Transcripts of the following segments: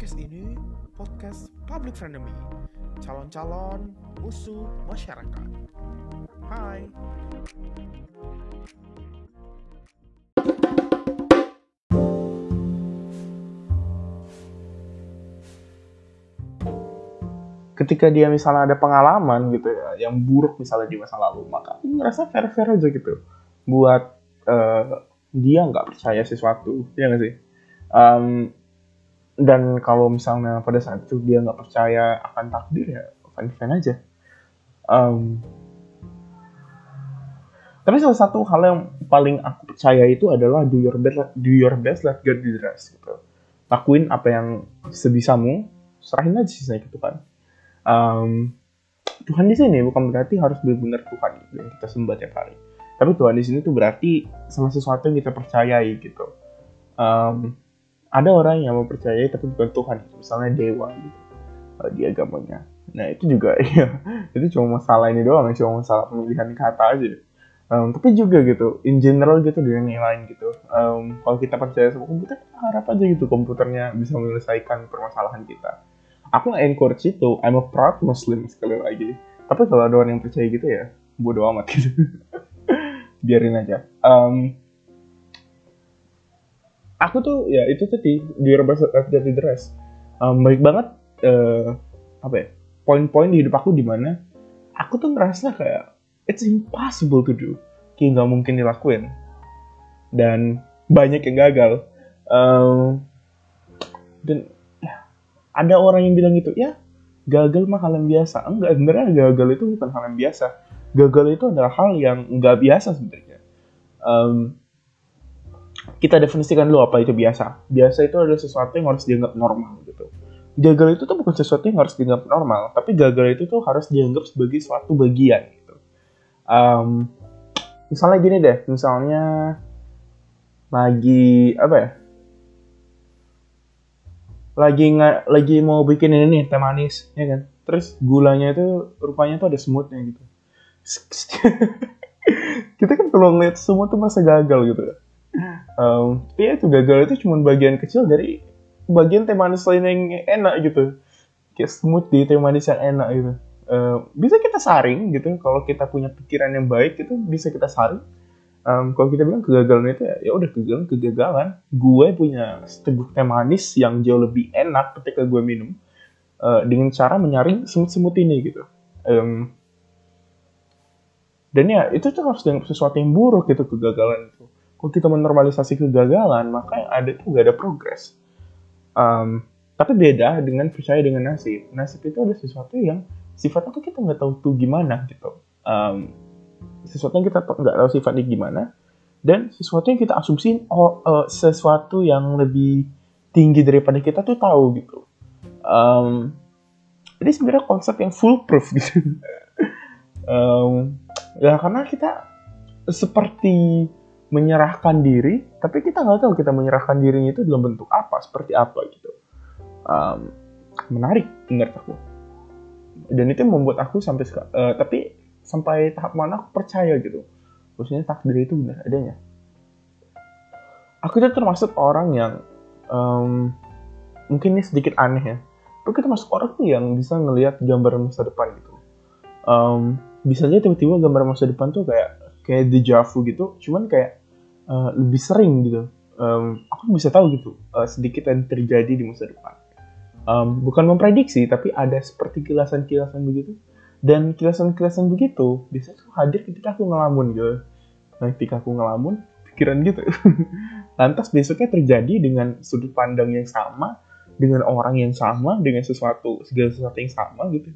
Podcast ini podcast public frenemy, calon-calon musuh masyarakat. Hai. ketika dia misalnya ada pengalaman gitu ya yang buruk misalnya di masa lalu maka aku ngerasa fair fair aja gitu buat uh, dia nggak percaya sesuatu ya nggak sih um, dan kalau misalnya pada saat itu dia nggak percaya akan takdir ya fine fine aja um, tapi salah satu hal yang paling aku percaya itu adalah do your best do your best let God do the rest gitu lakuin apa yang sebisamu serahin aja sisanya gitu kan um, Tuhan di sini bukan berarti harus benar-benar Tuhan yang kita sembah tiap hari. Tapi Tuhan di sini tuh berarti sama sesuatu yang kita percayai gitu. Um, ada orang yang mempercayai tapi bukan Tuhan, misalnya dewa gitu uh, di agamanya. Nah itu juga ya itu cuma masalah ini doang, cuma masalah pemilihan kata aja. Um, tapi juga gitu, in general gitu dengan yang lain gitu. Um, kalau kita percaya sama komputer, harap aja gitu komputernya bisa menyelesaikan permasalahan kita aku nggak encourage itu I'm a proud Muslim sekali lagi tapi kalau ada orang yang percaya gitu ya bodo amat gitu biarin aja um, aku tuh ya itu tadi di rebus dari dress um, baik banget uh, apa ya poin-poin di hidup aku di mana aku tuh ngerasa kayak it's impossible to do kayak nggak mungkin dilakuin. Dan banyak yang gagal. Um, dan ada orang yang bilang gitu ya gagal mah hal yang biasa. Enggak sebenarnya gagal itu bukan hal yang biasa. Gagal itu adalah hal yang enggak biasa sebenarnya. Um, kita definisikan dulu apa itu biasa. Biasa itu adalah sesuatu yang harus dianggap normal gitu. Gagal itu tuh bukan sesuatu yang harus dianggap normal tapi gagal itu tuh harus dianggap sebagai suatu bagian gitu. Um, misalnya gini deh misalnya lagi apa ya? Lagi nggak lagi mau bikin ini nih teh manis ya kan? Terus gulanya itu rupanya tuh ada semutnya gitu. Kita kan kalau ngeliat semut tuh masa gagal gitu um, tapi ya itu gagal itu cuma bagian kecil dari bagian teh manis lain yang enak gitu. Kayak di teh manis yang enak gitu. Uh, bisa kita saring gitu. Kalau kita punya pikiran yang baik itu bisa kita saring. Um, kalau kita bilang kegagalan itu ya, ya udah kegagalan kegagalan. Gue punya seteguk teh manis yang jauh lebih enak ketika gue minum uh, dengan cara menyaring semut-semut ini gitu. Um, dan ya itu tuh harus dengan sesuatu yang buruk gitu kegagalan itu kalau kita menormalisasi kegagalan maka yang ada itu gak ada progres. Um, tapi beda dengan percaya dengan nasib. Nasib itu ada sesuatu yang sifatnya tuh kita nggak tahu tuh gimana gitu. Um, sesuatu yang kita nggak tahu sifatnya gimana dan sesuatu yang kita asumsiin oh uh, sesuatu yang lebih tinggi daripada kita tuh tahu gitu. Um, jadi sebenarnya konsep yang foolproof gitu. Um, ya karena kita seperti menyerahkan diri tapi kita nggak tahu kita menyerahkan dirinya itu dalam bentuk apa seperti apa gitu. Um, menarik menurut aku. Dan itu membuat aku sampai uh, tapi sampai tahap mana aku percaya gitu. Maksudnya takdir itu benar adanya. Aku itu termasuk orang yang um, mungkin ini sedikit aneh ya tapi kita masuk orang tuh yang bisa ngelihat gambar masa depan gitu. Um, bisa aja tiba-tiba gambar masa depan tuh kayak kayak deja vu gitu cuman kayak uh, lebih sering gitu. Um, aku bisa tahu gitu uh, sedikit yang terjadi di masa depan. Um, bukan memprediksi tapi ada seperti kilasan-kilasan begitu. Dan kilasan-kilasan begitu biasanya tuh hadir ketika aku ngelamun gitu. Nah ketika aku ngelamun pikiran gitu. Lantas besoknya terjadi dengan sudut pandang yang sama dengan orang yang sama dengan sesuatu segala sesuatu yang sama gitu.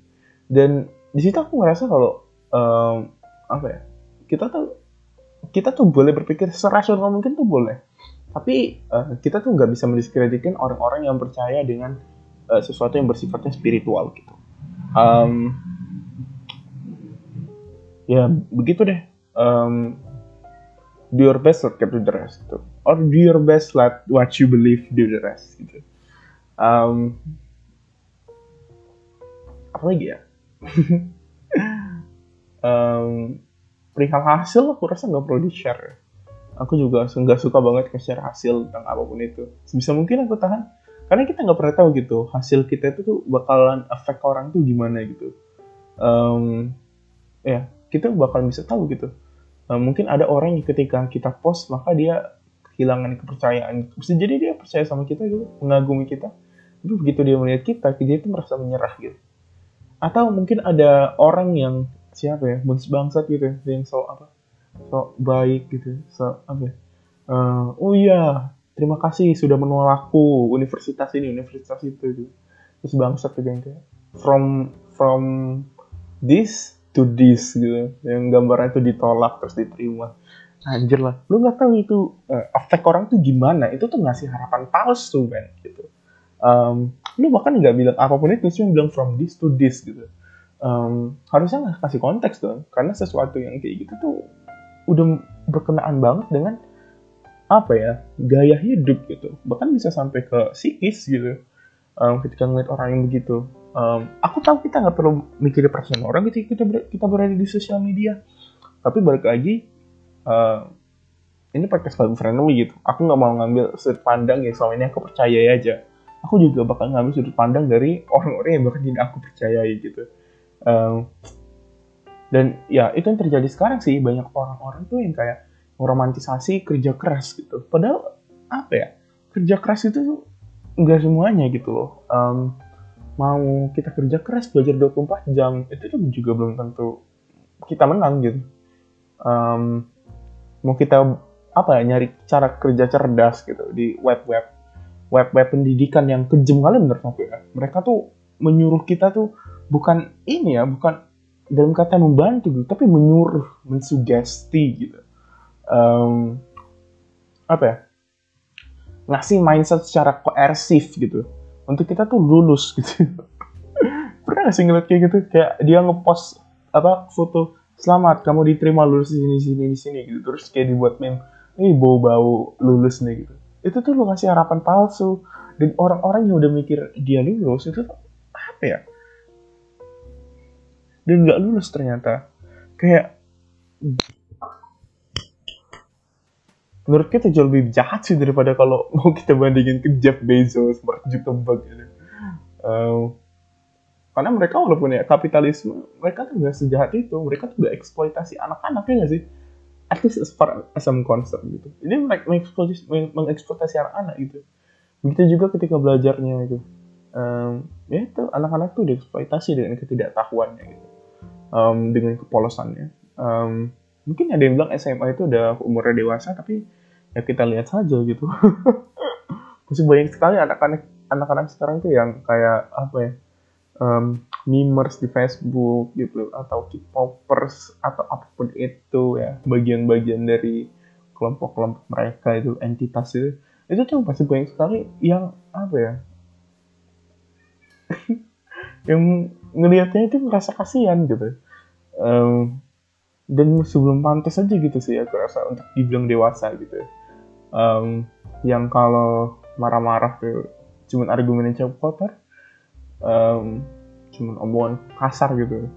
Dan di situ aku ngerasa kalau um, apa ya kita tuh kita tuh boleh berpikir serasional mungkin tuh boleh. Tapi uh, kita tuh nggak bisa mendiskreditkan orang-orang yang percaya dengan uh, sesuatu yang bersifatnya spiritual gitu. Um, ya begitu deh. Um, do your best let do the rest gitu. Or do your best let what you believe do the rest gitu. Um, apa lagi ya? Um, perihal hasil aku rasa nggak perlu di share aku juga nggak suka banget ke share hasil tentang apa pun itu. Sebisa mungkin aku tahan. Karena kita nggak pernah tahu gitu hasil kita itu tuh bakalan efek orang tuh gimana gitu. Um, ya kita bakalan bisa tahu gitu. Um, mungkin ada orang yang ketika kita post maka dia kehilangan kepercayaan. Bisa jadi dia percaya sama kita gitu mengagumi kita. Tapi begitu dia melihat kita dia itu merasa menyerah gitu. Atau mungkin ada orang yang siapa ya bangsa bangsat gitu ya, yang so apa so baik gitu so apa ya? Uh, oh iya terima kasih sudah menolakku universitas ini universitas itu gitu. terus bangsat gitu yang kayak from from this to this gitu yang gambarnya itu ditolak terus diterima anjir lah lu nggak tahu itu uh, efek orang tuh gimana itu tuh ngasih harapan palsu kan gitu um, lu bahkan nggak bilang apa pun itu cuma bilang from this to this gitu um, harusnya nggak kasih konteks dong. Karena sesuatu yang kayak gitu tuh udah berkenaan banget dengan apa ya gaya hidup gitu. Bahkan bisa sampai ke psikis gitu. Um, ketika ngeliat orang yang begitu. Um, aku tahu kita nggak perlu mikirin perasaan orang ketika kita ber kita berada di sosial media. Tapi balik lagi uh, ini podcast lagu friendly gitu. Aku nggak mau ngambil sudut pandang yang selama ini aku percaya aja. Aku juga bakal ngambil sudut pandang dari orang-orang yang bahkan tidak aku percayai gitu um, dan ya itu yang terjadi sekarang sih. Banyak orang-orang tuh yang kayak meromantisasi kerja keras gitu. Padahal apa ya? Kerja keras itu enggak semuanya gitu loh. Um, mau kita kerja keras belajar 24 jam itu juga belum tentu kita menang gitu. Um, mau kita apa ya nyari cara kerja cerdas gitu di web web web web pendidikan yang kejam kali menurut aku ya. Mereka tuh menyuruh kita tuh bukan ini ya bukan dalam kata membantu gitu tapi menyuruh mensugesti gitu. Um, apa ya? Ngasih mindset secara koersif gitu. Untuk kita tuh lulus gitu. Pernah gak sih ngeliat kayak gitu? Kayak dia ngepost apa foto selamat kamu diterima lulus di sini sini di sini gitu. Terus kayak dibuat meme ini bau bau lulus nih gitu. Itu tuh lu ngasih harapan palsu. Dan orang-orang yang udah mikir dia lulus itu tuh apa ya dan nggak lulus ternyata kayak menurut kita jauh lebih jahat sih daripada kalau mau kita bandingin ke Jeff Bezos, Mark Zuckerberg gitu. Um, karena mereka walaupun ya kapitalisme, mereka tuh gak sejahat itu, mereka tuh gak eksploitasi anak-anak ya sih? At least as far as I'm concerned gitu. Jadi mereka mengeksploitasi, mengeksploitasi anak-anak gitu. Begitu juga ketika belajarnya gitu. Um, ya itu anak-anak tuh dieksploitasi dengan ketidaktahuannya gitu. Um, dengan kepolosannya. Um, mungkin ada yang bilang SMA itu udah umurnya dewasa tapi ya kita lihat saja gitu. Masih banyak sekali anak-anak anak-anak sekarang tuh yang kayak apa ya um, memers di Facebook gitu atau K-popers atau apa pun itu ya. Bagian-bagian dari kelompok-kelompok mereka itu entitas itu. Itu tuh pasti banyak sekali yang apa ya yang ngelihatnya itu merasa kasihan gitu um, dan sebelum pantas aja gitu sih aku rasa untuk dibilang dewasa gitu. Um, yang kalau marah-marah tuh cuman argumennya yang kotor um, cuman omongan kasar gitu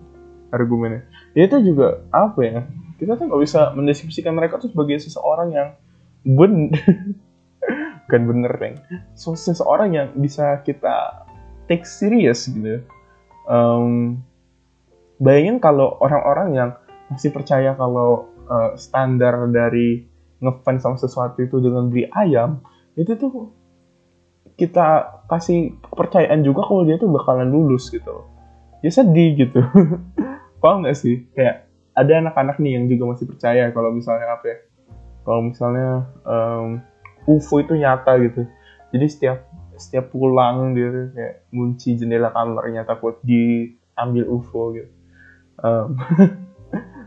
argumennya. Ya itu juga apa ya kita tuh nggak bisa mendeskripsikan mereka tuh sebagai seseorang yang ben bukan bener neng so, seseorang yang bisa kita take serious gitu. Um, bayangin kalau orang-orang yang masih percaya kalau uh, standar dari ngefans sama sesuatu itu dengan beli ayam itu tuh kita kasih kepercayaan juga kalau dia tuh bakalan lulus gitu. Ya sedih gitu. Paham gak sih? Kayak ada anak-anak nih yang juga masih percaya kalau misalnya apa ya kalau misalnya um, UFO itu nyata gitu. Jadi setiap setiap pulang dia kayak kunci jendela kamarnya takut diambil UFO gitu um,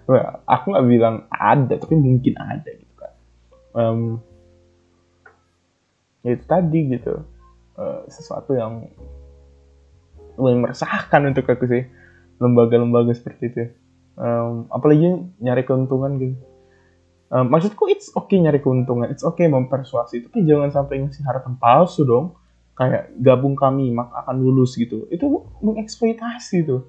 aku nggak bilang ada tapi mungkin ada gitu kan. Um, itu tadi gitu. Uh, sesuatu yang lebih meresahkan untuk aku sih. Lembaga-lembaga seperti itu. Um, apalagi nyari keuntungan gitu. Um, maksudku it's okay nyari keuntungan. It's okay mempersuasi. Tapi jangan sampai ngasih harapan palsu dong. Kayak gabung kami maka akan lulus gitu. Itu mengeksploitasi tuh.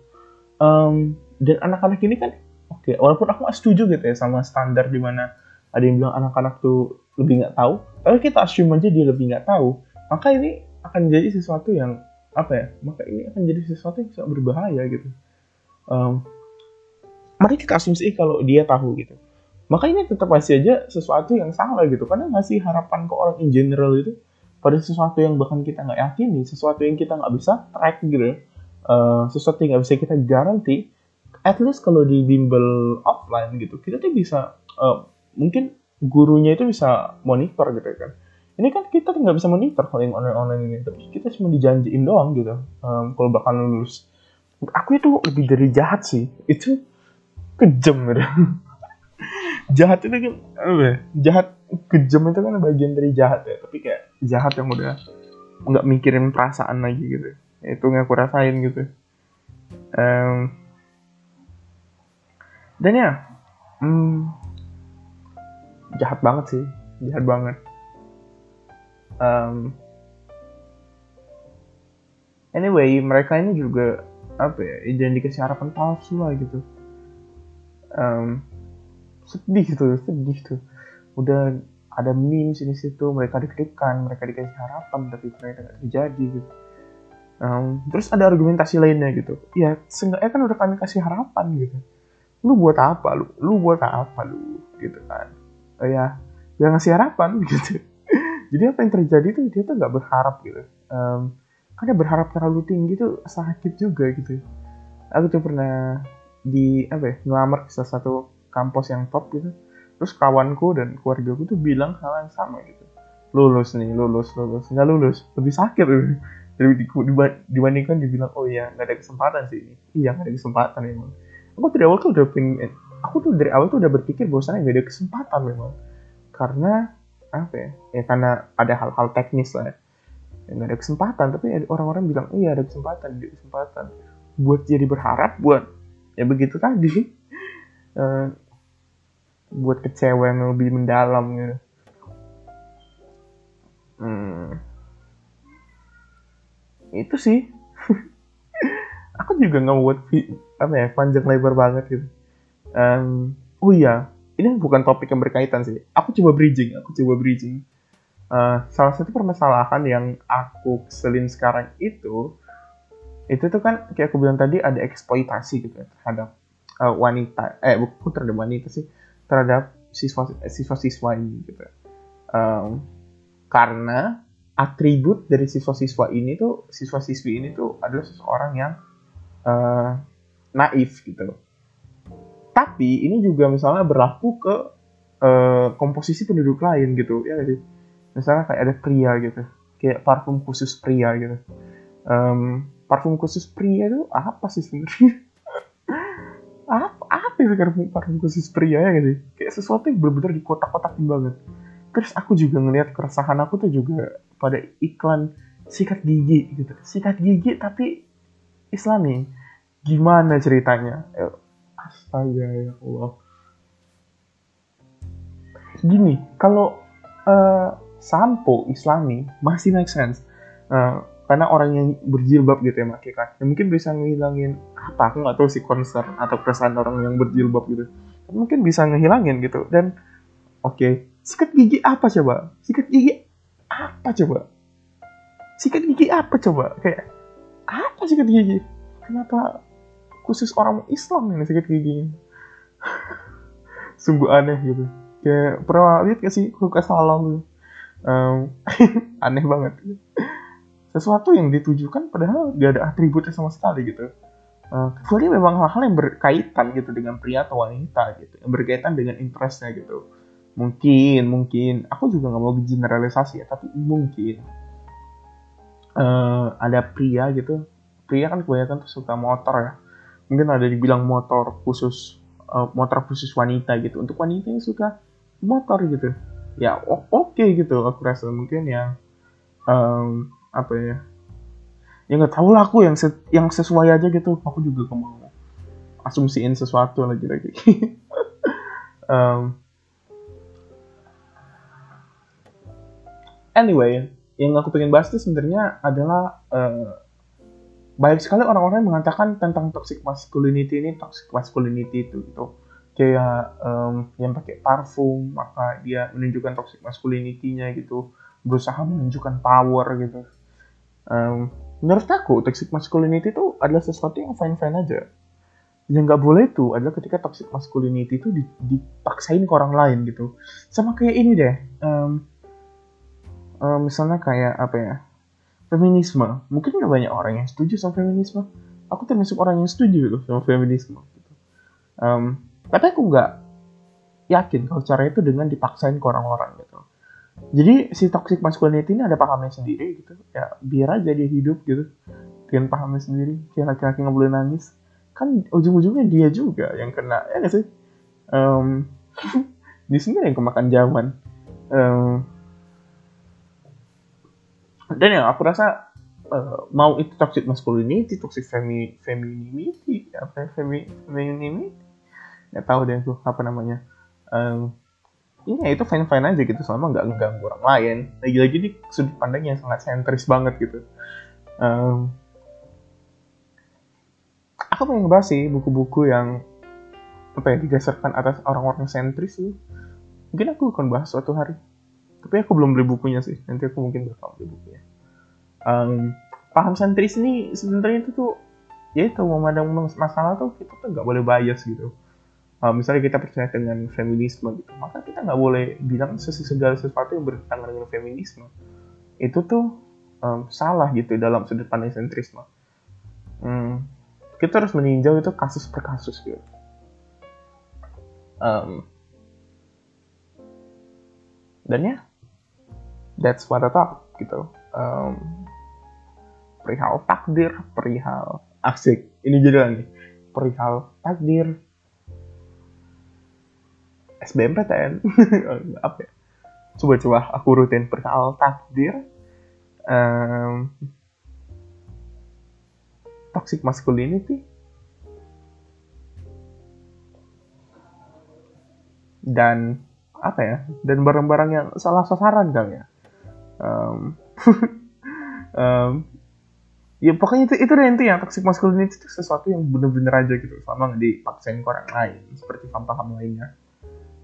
Um, dan anak-anak ini kan Oke, walaupun aku gak setuju gitu ya sama standar di mana ada yang bilang anak-anak tuh lebih nggak tahu, tapi kita assume aja dia lebih nggak tahu. Maka ini akan jadi sesuatu yang apa ya maka ini akan jadi sesuatu yang sangat berbahaya gitu um, mari kita asumsi kalau dia tahu gitu maka ini tetap masih aja sesuatu yang salah gitu karena ngasih harapan ke orang in general itu pada sesuatu yang bahkan kita nggak yakini sesuatu yang kita nggak bisa track gitu uh, sesuatu yang nggak bisa kita garanti at least kalau di bimbel offline gitu kita tuh bisa uh, mungkin gurunya itu bisa monitor gitu kan. Ini kan kita nggak bisa monitor kalau yang online online ini tapi kita cuma dijanjiin doang gitu. Um, kalau bakal lulus. Aku itu lebih dari jahat sih. Itu kejam gitu. Jahat itu kan apa ya? jahat kejam itu kan bagian dari jahat ya. Tapi kayak jahat yang udah nggak mikirin perasaan lagi gitu. Itu yang aku rasain gitu. Um, dan ya hmm, jahat banget sih jahat banget. Um, anyway mereka ini juga apa ya jangan dikasih harapan palsu lah gitu. Um, sedih gitu sedih tuh. Udah ada memes ini situ mereka deg-degan mereka dikasih harapan tapi ternyata nggak terjadi gitu. Um, terus ada argumentasi lainnya gitu. Ya seenggaknya kan udah kami kasih harapan gitu lu buat apa lu? Lu buat apa lu? Gitu kan. Oh, ya ya ngasih harapan gitu. Jadi apa yang terjadi tuh dia tuh nggak berharap gitu. Um, karena berharap terlalu tinggi tuh sakit juga gitu. Aku tuh pernah di apa ya ngelamar ke salah satu kampus yang top gitu. Terus kawanku dan keluarga gue tuh bilang hal yang sama gitu. Lulus nih lulus lulus. Nggak lulus lebih sakit gitu. dibandingkan dibilang oh iya nggak ada kesempatan sih ini. Iya nggak ada kesempatan emang aku dari awal tuh udah pengen aku tuh dari awal tuh udah berpikir bahwasannya gak ada kesempatan memang. Karena apa ya ya karena ada hal-hal teknis lah ya. ya nggak ada kesempatan tapi orang-orang bilang iya ada kesempatan ada kesempatan. Buat jadi berharap buat ya begitu tadi. Uh, buat kecewa yang lebih mendalam gitu. Hmm. itu sih. Aku juga nggak buat apa ya panjang lebar banget gitu. Um, oh iya ini bukan topik yang berkaitan sih. Aku coba bridging aku coba bridging. Uh, salah satu permasalahan yang aku keselin sekarang itu itu tuh kan kayak aku bilang tadi ada eksploitasi gitu ya, terhadap uh, wanita eh bukan terhadap wanita sih terhadap siswa siswa siswa ini gitu. Um, karena atribut dari siswa-siswa ini tuh siswa-siswi ini tuh adalah seseorang yang uh, naif gitu. Tapi ini juga misalnya berlaku ke uh, komposisi penduduk lain gitu ya jadi misalnya kayak ada pria gitu kayak parfum khusus pria gitu. Um, parfum khusus pria itu apa sih sebenarnya? Apa apa sih parfum, parfum khusus pria ya gitu kayak sesuatu yang benar-benar di kotak-kotakin banget. Terus aku juga ngelihat keresahan aku tuh juga pada iklan sikat gigi gitu. Sikat gigi tapi Islami gimana ceritanya? Astaga ya Allah. Gini kalau uh, sampo Islami masih make sense. Uh, karena orang yang berjilbab gitu ya makanya kan ya, mungkin bisa ngilangin apa aku nggak tahu sih concern atau perasaan orang yang berjilbab gitu. Mungkin bisa ngehilangin gitu. Dan oke okay, sikat gigi apa coba? Sikat gigi apa coba? Sikat gigi apa coba? Kayak apa sikat gigi? Kenapa khusus orang Islam yang sakit gigi sungguh aneh gitu. Kayak pernah lihat gak sih kulkas halal tuh? Um, aneh banget. Sesuatu yang ditujukan padahal gak ada atributnya sama sekali gitu. Uh, kecuali memang hal-hal yang berkaitan gitu dengan pria atau wanita gitu. Yang berkaitan dengan interestnya gitu. Mungkin mungkin. Aku juga nggak mau generalisasi ya tapi mungkin. Uh, ada pria gitu. Pria kan kebanyakan tuh suka motor ya mungkin ada dibilang motor khusus uh, motor khusus wanita gitu. Untuk wanita yang suka motor gitu. Ya oke okay gitu aku rasa mungkin yang um, apa ya? Ya nggak tahu lah aku yang se yang sesuai aja gitu. Aku juga mau asumsiin sesuatu lagi lagi um, anyway yang aku pengen bahas itu sebenarnya adalah uh, banyak sekali orang-orang yang mengatakan tentang toxic masculinity ini toxic masculinity itu gitu. Kayak um, yang pakai parfum maka dia menunjukkan toxic masculinity-nya gitu. Berusaha menunjukkan power gitu. Um, menurut aku toxic masculinity itu adalah sesuatu yang fine fine aja. Yang nggak boleh itu adalah ketika toxic masculinity itu dipaksain ke orang lain gitu. Sama kayak ini deh um, um, misalnya kayak apa ya feminisme. Mungkin nggak banyak orang yang setuju sama feminisme. Aku termasuk orang yang setuju gitu sama feminisme gitu. um, tapi aku nggak yakin kalau cara itu dengan dipaksain ke orang-orang gitu. Jadi si toxic masculinity ini ada pahamnya sendiri gitu. Ya biar aja dia hidup gitu. Dengan pahamnya sendiri kayak laki-laki nggak boleh nangis. Kan ujung-ujungnya dia juga yang kena ya gak sih? Um, di sini yang kemakan zaman um, dan yang aku rasa uh, mau itu toxic masculinity toxic femi femininity apa ya, femi femininity? Nggak tahu deh tuh apa namanya. Um, ini ya itu fine fine aja gitu selama nggak mengganggu orang lain. Lagi-lagi di sudut pandang yang sangat sentris banget gitu. Um, aku pengen ngebahas sih buku-buku yang apa ya didasarkan atas orang-orang sentris sih. Mungkin aku akan bahas suatu hari tapi aku belum beli bukunya sih. Nanti aku mungkin bakal beli bukunya. Um, paham sentris ini sebenarnya itu tuh ya itu memandang masalah tuh kita tuh nggak boleh bias gitu. Uh, misalnya kita percaya dengan feminisme gitu maka kita nggak boleh bilang segala sesuatu yang bertentangan dengan feminisme itu tuh um, salah gitu dalam sudut pandang sentrisme. Hmm, kita harus meninjau itu kasus per kasus gitu. Um, dan ya that's what I thought gitu um, perihal takdir, perihal asik. Ini judulnya nih. Perihal takdir, SBMPTN, apa ya? Coba-coba aku rutin perihal takdir, um, toxic masculinity, dan apa ya? Dan barang-barang yang salah sasaran kali ya. Um, um, ya pokoknya itu itu yang toxic masculinity itu sesuatu yang bener-bener aja gitu sama nggak dipaksain ke orang lain seperti paham-paham lainnya.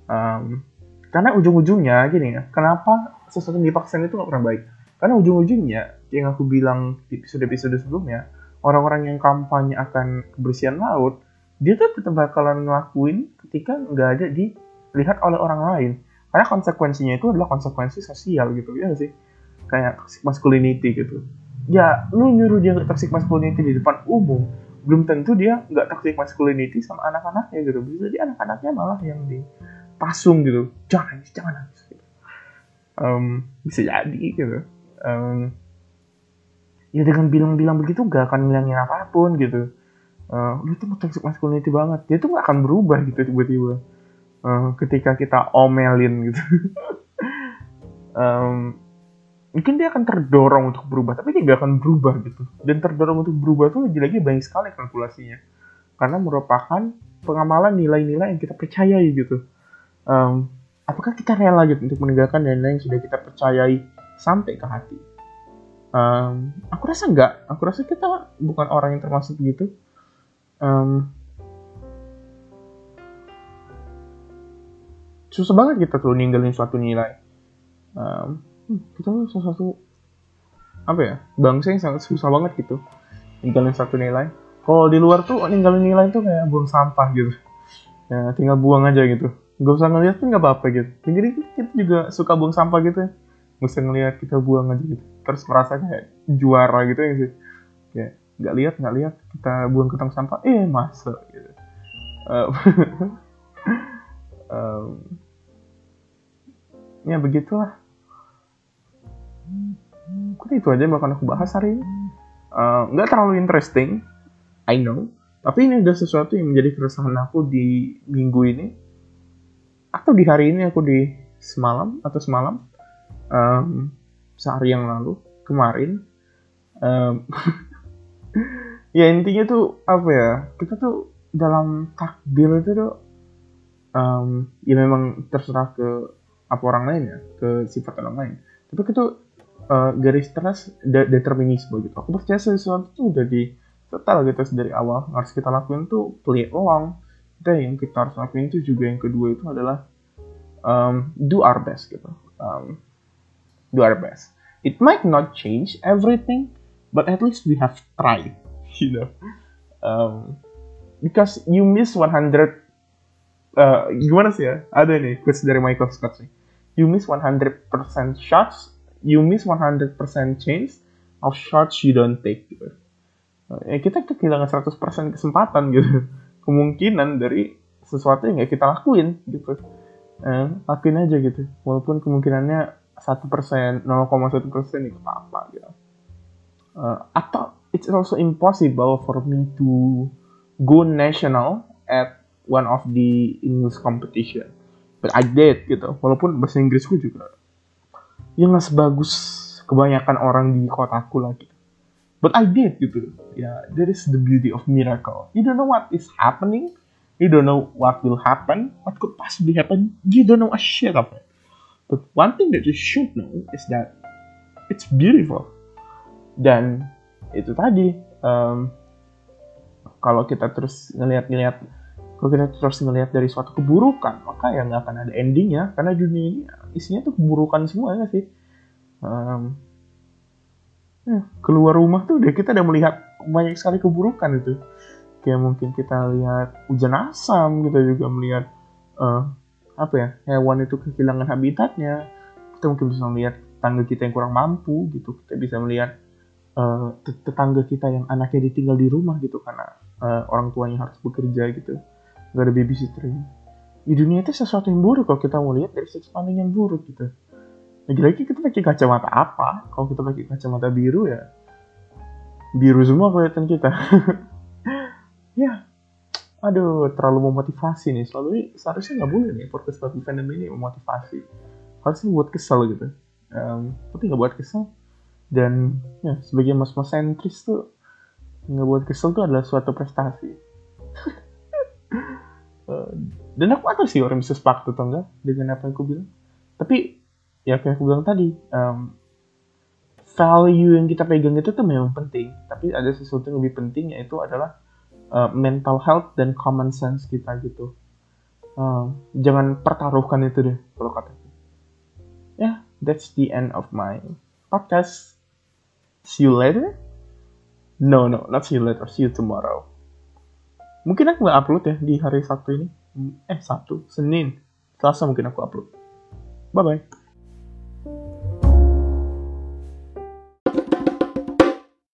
Um, karena ujung-ujungnya gini ya kenapa sesuatu yang dipaksain itu nggak pernah baik? Karena ujung-ujungnya yang aku bilang di episode-episode sebelumnya orang-orang yang kampanye akan kebersihan laut dia tuh tetap bakalan ngelakuin ketika nggak ada dilihat oleh orang lain. Karena konsekuensinya itu adalah konsekuensi sosial gitu ya sih kayak masculinity gitu. Ya lu nyuruh dia toxic masculinity di depan umum belum tentu dia nggak toxic masculinity sama anak-anaknya gitu. Bisa jadi anak-anaknya malah yang dipasung gitu. Jangan nangis jangan. Gitu. um, bisa jadi gitu. Um, ya dengan bilang-bilang begitu gak akan ngilangin apa pun gitu. Uh, lu tuh toxic masculinity banget. Dia tuh gak akan berubah gitu tiba-tiba. Uh, ketika kita omelin gitu. Um, mungkin dia akan terdorong untuk berubah tapi dia nggak akan berubah gitu. Dan terdorong untuk berubah tuh lagi-lagi banyak sekali kalkulasinya. Karena merupakan pengamalan nilai-nilai yang kita percayai gitu. Um, apakah kita rela gitu untuk meninggalkan nilai yang sudah kita percayai sampai ke hati? Um, aku rasa enggak aku rasa kita bukan orang yang termasuk begitu um, susah banget kita tuh ninggalin suatu nilai. Um, hmm, kita tuh sesuatu apa ya? Bangsa yang sangat susah banget gitu. Ninggalin satu nilai. Kalau di luar tuh ninggalin nilai tuh kayak buang sampah gitu. Ya tinggal buang aja gitu. Gak usah ngeliat pun gak apa-apa gitu. Jadi kita juga suka buang sampah gitu ya. Gak usah ngeliat kita buang aja gitu. Terus merasa kayak juara gitu ya sih. Kayak nggak lihat nggak lihat kita buang ke tong sampah eh masuk gitu. Um, um, ya begitulah Mungkin itu aja yang bakal aku bahas hari ini. Eh, nggak uh, terlalu interesting, I know. Tapi ini ada sesuatu yang menjadi keresahan aku di minggu ini. Atau di hari ini aku di semalam atau semalam. Um, sehari yang lalu, kemarin. Um, ya intinya tuh apa ya, kita tuh dalam takdir itu tuh um, ya memang terserah ke apa orang lain ya, ke sifat orang lain. Tapi kita uh, garis teras de determinisme gitu. Aku percaya sesuatu itu udah di total gitu dari awal harus kita lakuin tuh play along. Dan yang kita harus lakuin itu juga yang kedua itu adalah um, do our best gitu. Um, do our best. It might not change everything, but at least we have tried you know um, because you miss 100 uh, gimana sih ya ada nih quotes dari Michael Scott sih you miss 100% shots you miss 100% chance of shots you don't take gitu. Ya kita kehilangan 100% kesempatan gitu. Kemungkinan dari sesuatu yang kita lakuin gitu. Eh, lakuin aja gitu. Walaupun kemungkinannya satu persen 0,1 persen itu apa apa gitu. Uh, atau it's also impossible for me to go national at one of the English competition. But I did gitu. Walaupun bahasa Inggrisku juga ya nggak sebagus kebanyakan orang di kotaku lagi. But I did gitu. Ya yeah, that is the beauty of miracle. You don't know what is happening. You don't know what will happen. What could possibly happen? You don't know a shit of it. But one thing that you should know is that it's beautiful. Dan itu tadi um, kalau kita terus ngelihat-ngelihat kalau kita terus ngelihat dari suatu keburukan maka ya nggak akan ada endingnya. Karena dunia isinya tuh keburukan semua ya sih? Um, ya, keluar rumah tuh deh kita udah melihat banyak sekali keburukan itu. Kayak mungkin kita lihat hujan asam kita juga melihat uh, apa ya hewan itu kehilangan habitatnya. Kita mungkin bisa melihat tetangga kita yang kurang mampu gitu. Kita bisa melihat uh, tetangga kita yang anaknya ditinggal di rumah gitu karena uh, orang tuanya harus bekerja gitu. Gak ada babysitter di dunia itu sesuatu yang buruk kalau kita mau lihat dari sudut pandang yang buruk gitu. Lagi-lagi kita pakai kacamata apa? Kalau kita pakai kacamata biru ya biru semua kelihatan kita. Ya aduh terlalu memotivasi nih. Selalu seharusnya nggak boleh nih podcast public fandom ini memotivasi. Harusnya buat kesel gitu. Um, tapi nggak buat kesel. Dan ya sebagai mas-mas sentris tuh nggak buat kesel tuh adalah suatu prestasi dan aku tahu sih orang bisa sepakat atau enggak dengan apa yang aku bilang. Tapi ya kayak aku bilang tadi um, value yang kita pegang itu tuh memang penting. Tapi ada sesuatu yang lebih penting yaitu adalah uh, mental health dan common sense kita gitu. Uh, jangan pertaruhkan itu deh kalau kata ya yeah, that's the end of my podcast. See you later. No no not see you later. See you tomorrow. Mungkin aku nggak upload ya di hari Sabtu ini eh Sabtu Senin Selasa mungkin aku upload bye bye